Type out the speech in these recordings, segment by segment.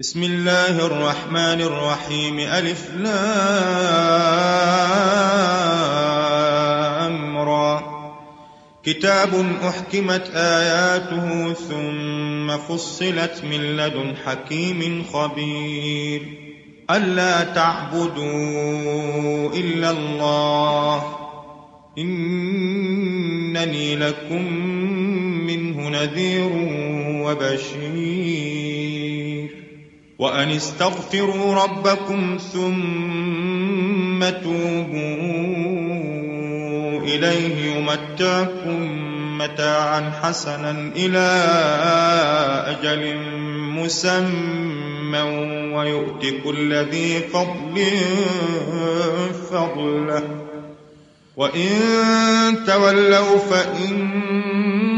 بسم الله الرحمن الرحيم. ألف لام را. كتاب أحكمت آياته ثم فصلت من لدن حكيم خبير. ألا تعبدوا إلا الله. إنني لكم منه نذير وبشير. وأن استغفروا ربكم ثم توبوا إليه يمتعكم متاعا حسنا إلى أجل مسمى ويؤت كل ذي فضل فضله. وإن تولوا فإني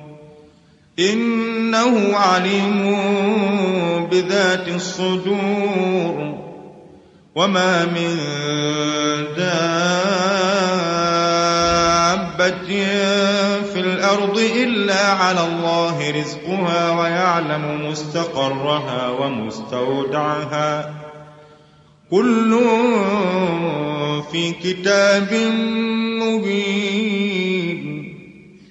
إنه عليم بذات الصدور. وما من دابة في الأرض إلا على الله رزقها ويعلم مستقرها ومستودعها. كل في كتاب مبين.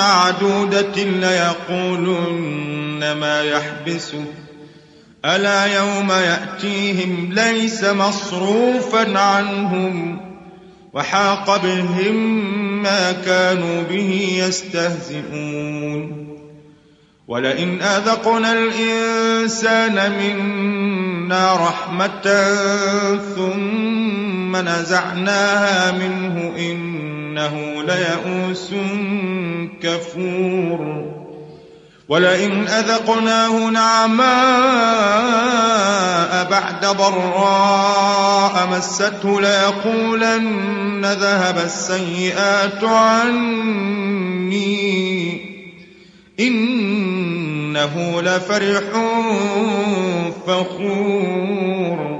معدودة ليقولن ما يحبسه. ألا يوم يأتيهم ليس مصروفا عنهم وحاق بهم ما كانوا به يستهزئون. ولئن أذقنا الإنسان منا رحمة ثم نزعناها منه إنه ليئوس كفور. ولئن أذقناه نعماء بعد ضراء مسته ليقولن ذهب السيئات عني. إنه لفرح فخور.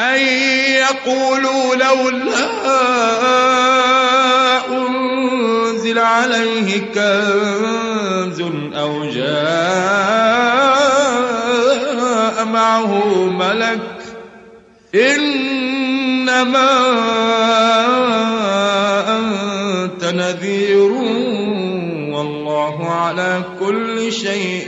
أن يقولوا لولا أنزل عليه كنز أو جاء معه ملك إنما أنت نذير والله على كل شيء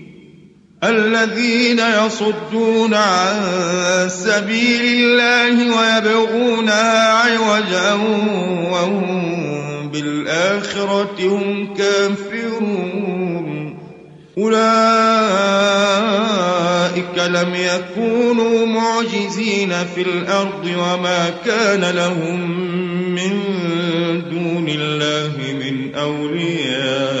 الذين يصدون عن سبيل الله ويبغونها عوجا وهم بالآخرة هم كافرون. أولئك لم يكونوا معجزين في الأرض وما كان لهم من دون الله من أولياء.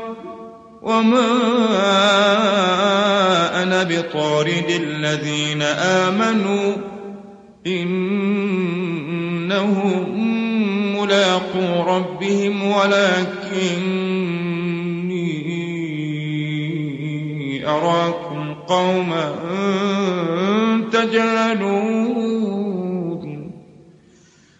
وما أنا بطارد الذين آمنوا إنهم ملاقو ربهم ولكني أراكم قوما تجهلون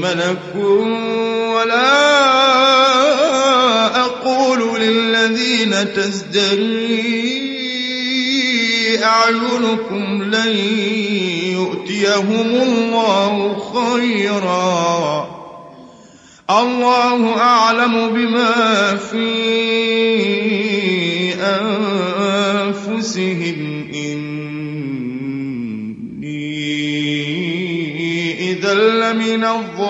ملك ولا أقول للذين تزدري أعينكم لن يؤتيهم الله خيرا. الله أعلم بما في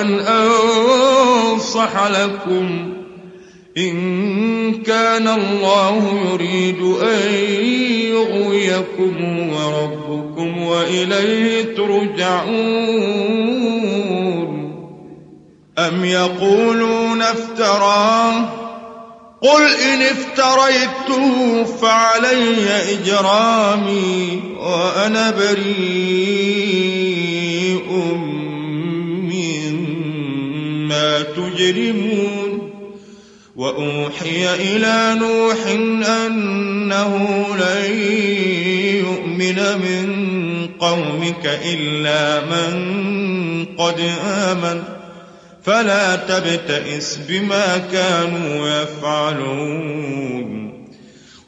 أن أنصح لكم إن كان الله يريد أن يغويكم وربكم وإليه ترجعون أم يقولون افتراه قل إن افتريته فعلي إجرامي وأنا بريء تجرمون. وأوحي إلى نوح أنه لن يؤمن من قومك إلا من قد آمن. فلا تبتئس بما كانوا يفعلون.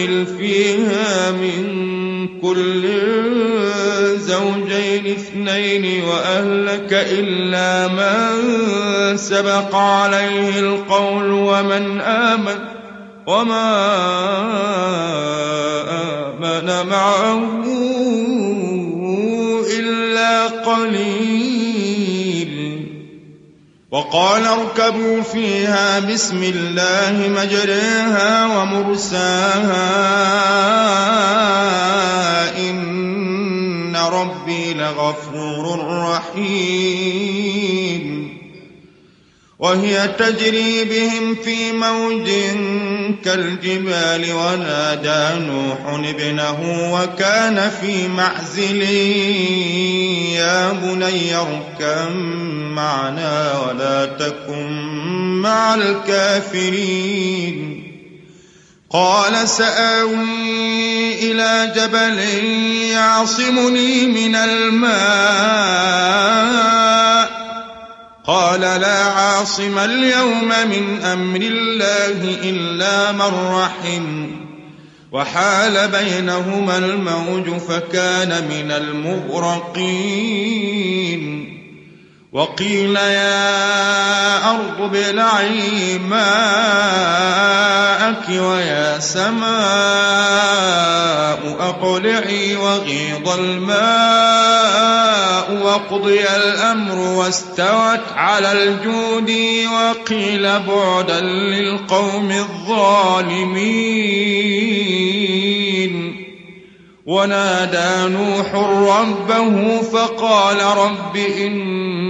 نحمل فيها من كل زوجين اثنين وأهلك إلا من سبق عليه القول ومن آمن وما آمن معه إلا قليل وقال اركبوا فيها بسم الله مجريها ومرساها إن ربي لغفور رحيم وهي تجري بهم في موج كالجبال ونادى نوح ابنه وكان في معزل. يا بني اركم معنا ولا تكن مع الكافرين. قال سآوي إلى جبل يعصمني من الماء. قال لا عاصم اليوم من أمر الله إلا من رحم. وحال بينهما الموج فكان من المغرقين. وقيل يا أرض ابلعي ماءك ويا سماء أقلعي وغيض الماء وقضي الأمر واستوت على الجود وقيل بعدا للقوم الظالمين. ونادى نوح ربه فقال رب إن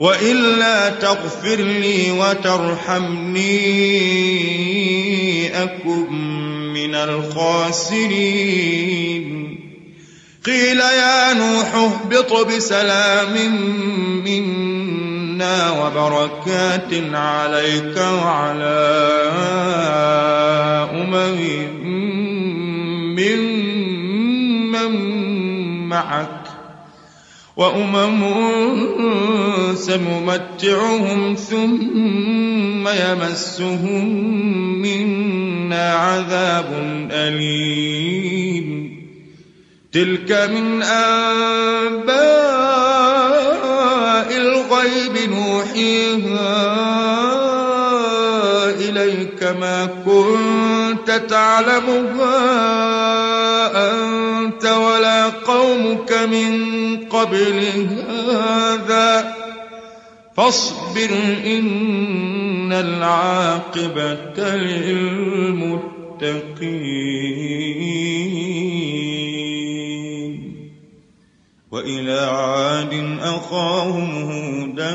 وإلا تغفر لي وترحمني أكن من الخاسرين. قيل يا نوح اهبط بسلام منا وبركات عليك وعلى أمم ممن معك. وأمم سنمتعهم ثم يمسهم منا عذاب أليم. تلك من أنباء الغيب نوحيها إليك ما كنت تعلمها أنت ولا قومك من قبل هذا. فاصبر إن العاقبة للمتقين. وإلى عاد أخاهم هودا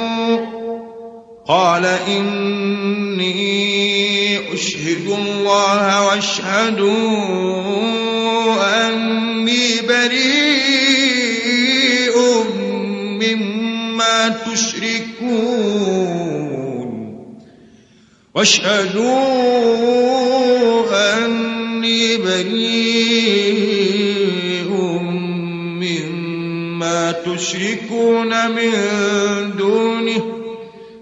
قال إني أشهد الله وأشهدوا أني بريء مما تشركون. واشهدوا أني بريء مما تشركون من دونه.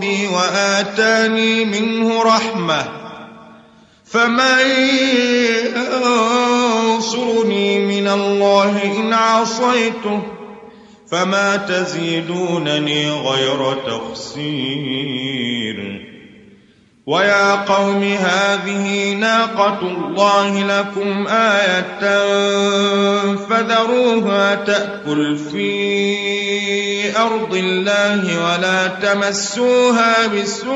ربي وآتاني منه رحمة. فمن ينصرني من الله إن عصيته فما تزيدونني غير تخسير. ويا قوم هذه ناقة الله لكم آية فذروها تأكل في أرض الله ولا تمسوها بسوء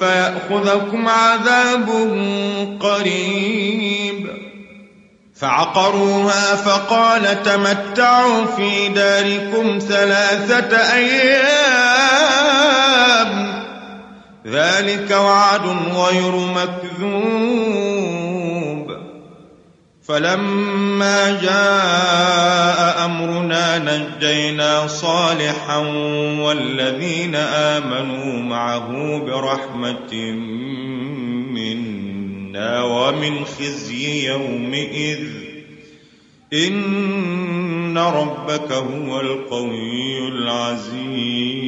فيأخذكم عذاب قريب. فعقروها فقال تمتعوا في داركم ثلاثة أيام. ذلك وعد غير مكذوب. فلما جاء أمرنا نجينا صالحا والذين آمنوا معه برحمة منا ومن خزي يومئذ. إن ربك هو القوي العزيز.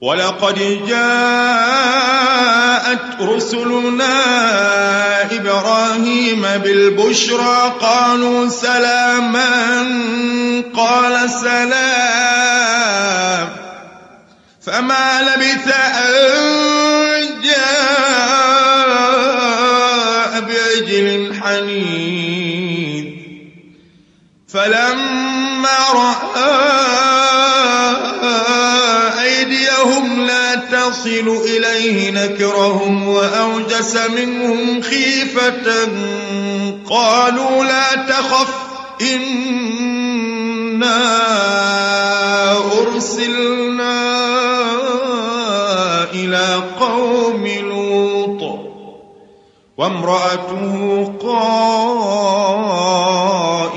ولقد جاءت رسلنا إبراهيم بالبشرى قالوا سلاما قال سلام فما لبث أن جاء بعجل حنيذ فلما رأى تصل إليه نكرهم وأوجس منهم خيفة قالوا لا تخف إنا أرسلنا إلى قوم لوط وامرأته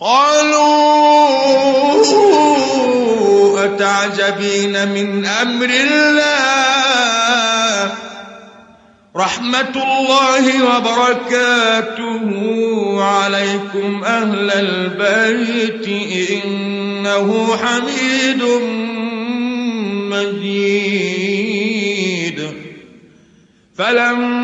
قالوا تعجبين من أمر الله؟ رحمة الله وبركاته عليكم أهل البيت إنه حميد مجيد. فلما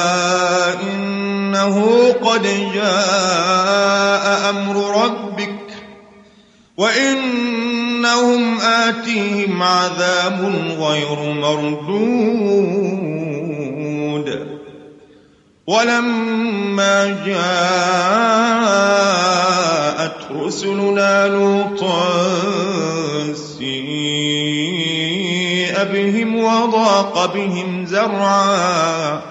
قد جاء أمر ربك وإن إنهم آتيهم عذاب غير مردود. ولما جاءت رسلنا لوطا سيء بهم وضاق بهم زرعا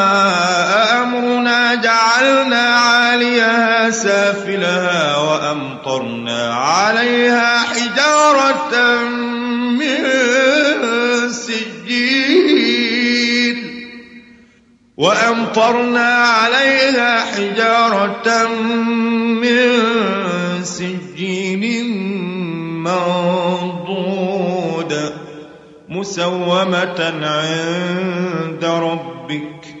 جعلنا عاليها سافلها وأمطرنا عليها حجارة من سجيل. وأمطرنا عليها حجارة من سجيل منضود مسومة عند ربك.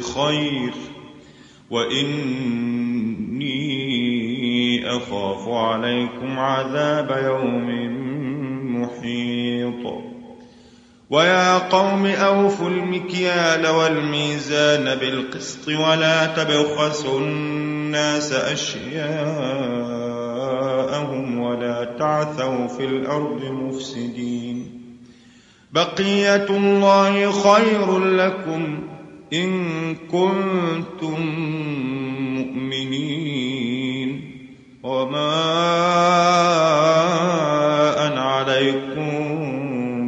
بخير وإني أخاف عليكم عذاب يوم محيط. ويا قوم أوفوا المكيال والميزان بالقسط ولا تبخسوا الناس أشياءهم ولا تعثوا في الأرض مفسدين. بقية الله خير لكم إن كنتم مؤمنين. وما أنا عليكم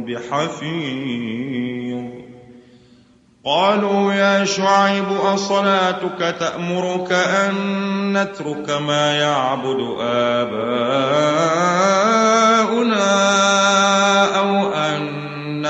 بحفيظ. قالوا يا شعيب أصلاتك تأمرك أن نترك ما يعبد آباؤنا؟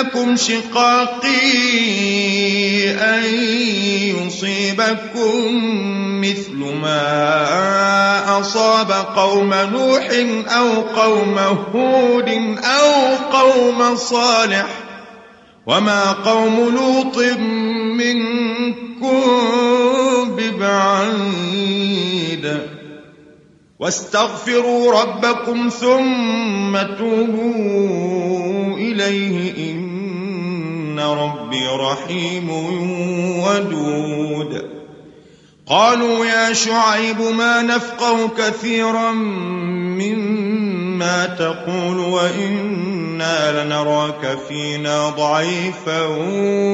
يجرمنكم شقاقي أن يصيبكم مثل ما أصاب قوم نوح أو قوم هود أو قوم صالح وما قوم لوط منكم ببعيد واستغفروا ربكم ثم توبوا إليه إن ربي رحيم ودود. قالوا يا شعيب ما نفقه كثيرا مما تقول وإنا لنراك فينا ضعيفا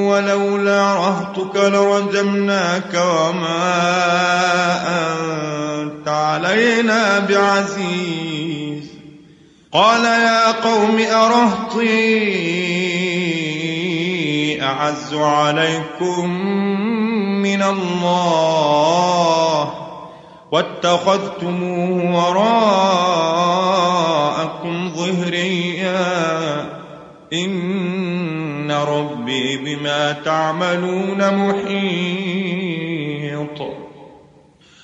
ولولا رهتك لرجمناك وما أنت علينا بعزيز. قال يا قوم أرهطي أعز عليكم من الله واتخذتموه وراءكم ظهريا. إن ربي بما تعملون محيط.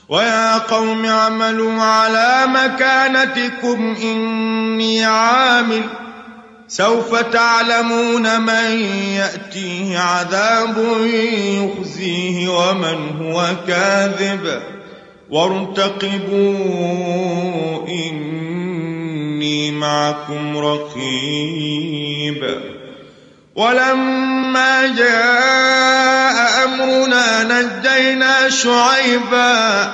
ويا قوم اعملوا على مكانتكم إني عامل سوف تعلمون من يأتيه عذاب يخزيه ومن هو كاذب. وارتقبوا إني معكم رقيب. ولما جاء أمرنا نجينا شعيبا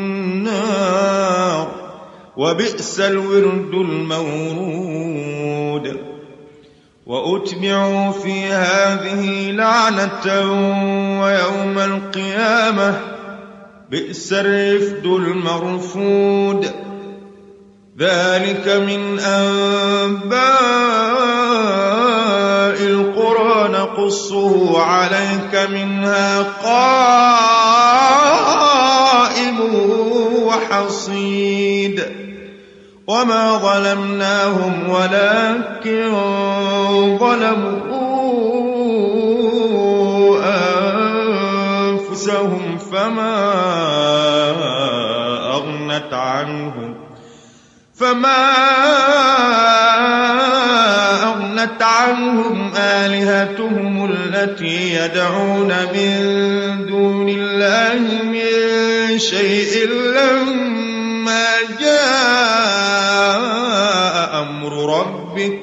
وبئس الورد المورود وأتبعوا في هذه لعنة ويوم القيامة بئس الرفد المرفود ذلك من أنباء القرى نقصه عليك منها قائم وحصيد وما ظلمناهم ولكن ظلموا أنفسهم فما أغنت عنهم فما أغنت عنهم آلهتهم التي يدعون من دون الله من شيء لما جاء أمر ربك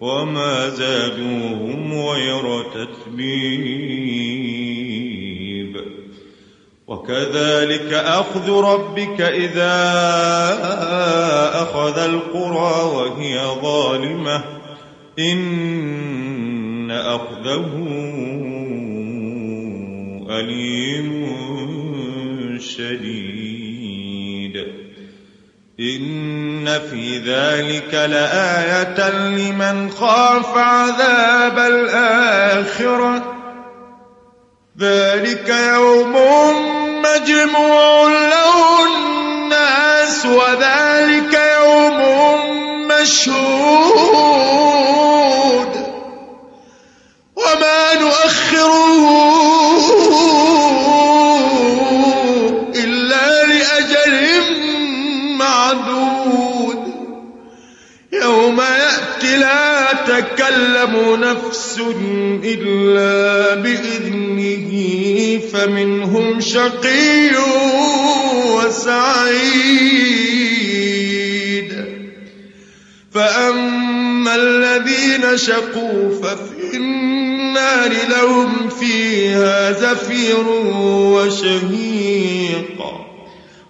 وما زادوهم غير تتبيب. وكذلك أخذ ربك إذا أخذ القرى وهي ظالمة. إن أخذه أليم شديد إن في ذلك لآية لمن خاف عذاب الآخرة. ذلك يوم مجموع له الناس وذلك يوم مشهود. وما نؤخره لا تكلم نفس إلا بإذنه فمنهم شقي وسعيد. فأما الذين شقوا ففي النار لهم فيها زفير وشهيق.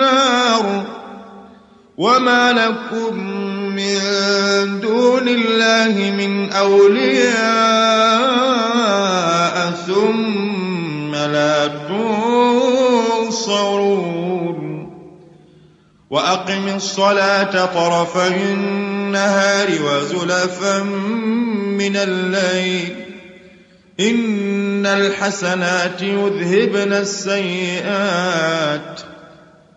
النار وما لكم من دون الله من أولياء ثم لا تنصرون وأقم الصلاة طرفي النهار وزلفا من الليل إن الحسنات يذهبن السيئات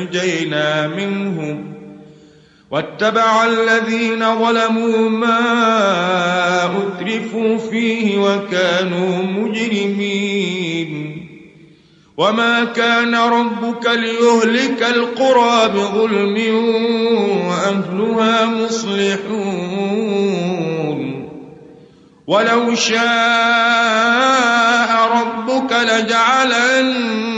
أنجينا منهم واتبع الذين ظلموا ما أترفوا فيه وكانوا مجرمين وما كان ربك ليهلك القرى بظلم وأهلها مصلحون ولو شاء ربك لجعل الناس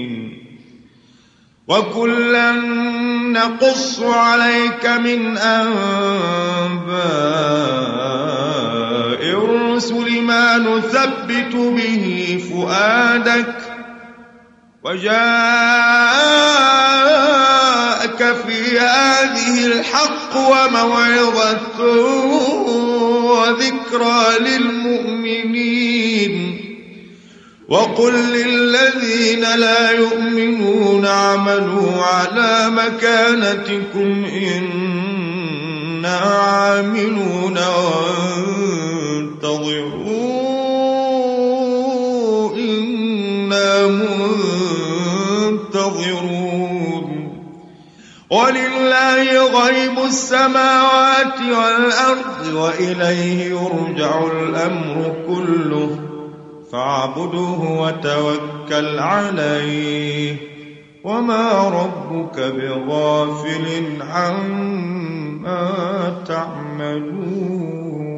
وكلا نقص عليك من أنباء الرسل ما نثبت به فؤادك وجاءك في هذه الحق وموعظة وذكرى للمؤمنين وقل للذين لا يؤمنون اعملوا على مكانتكم إنا عاملون وانتظروا إنا منتظرون ولله غيب السماوات والأرض وإليه يرجع الأمر كله فاعبده وتوكل عليه. وما ربك بغافل عما تعملون.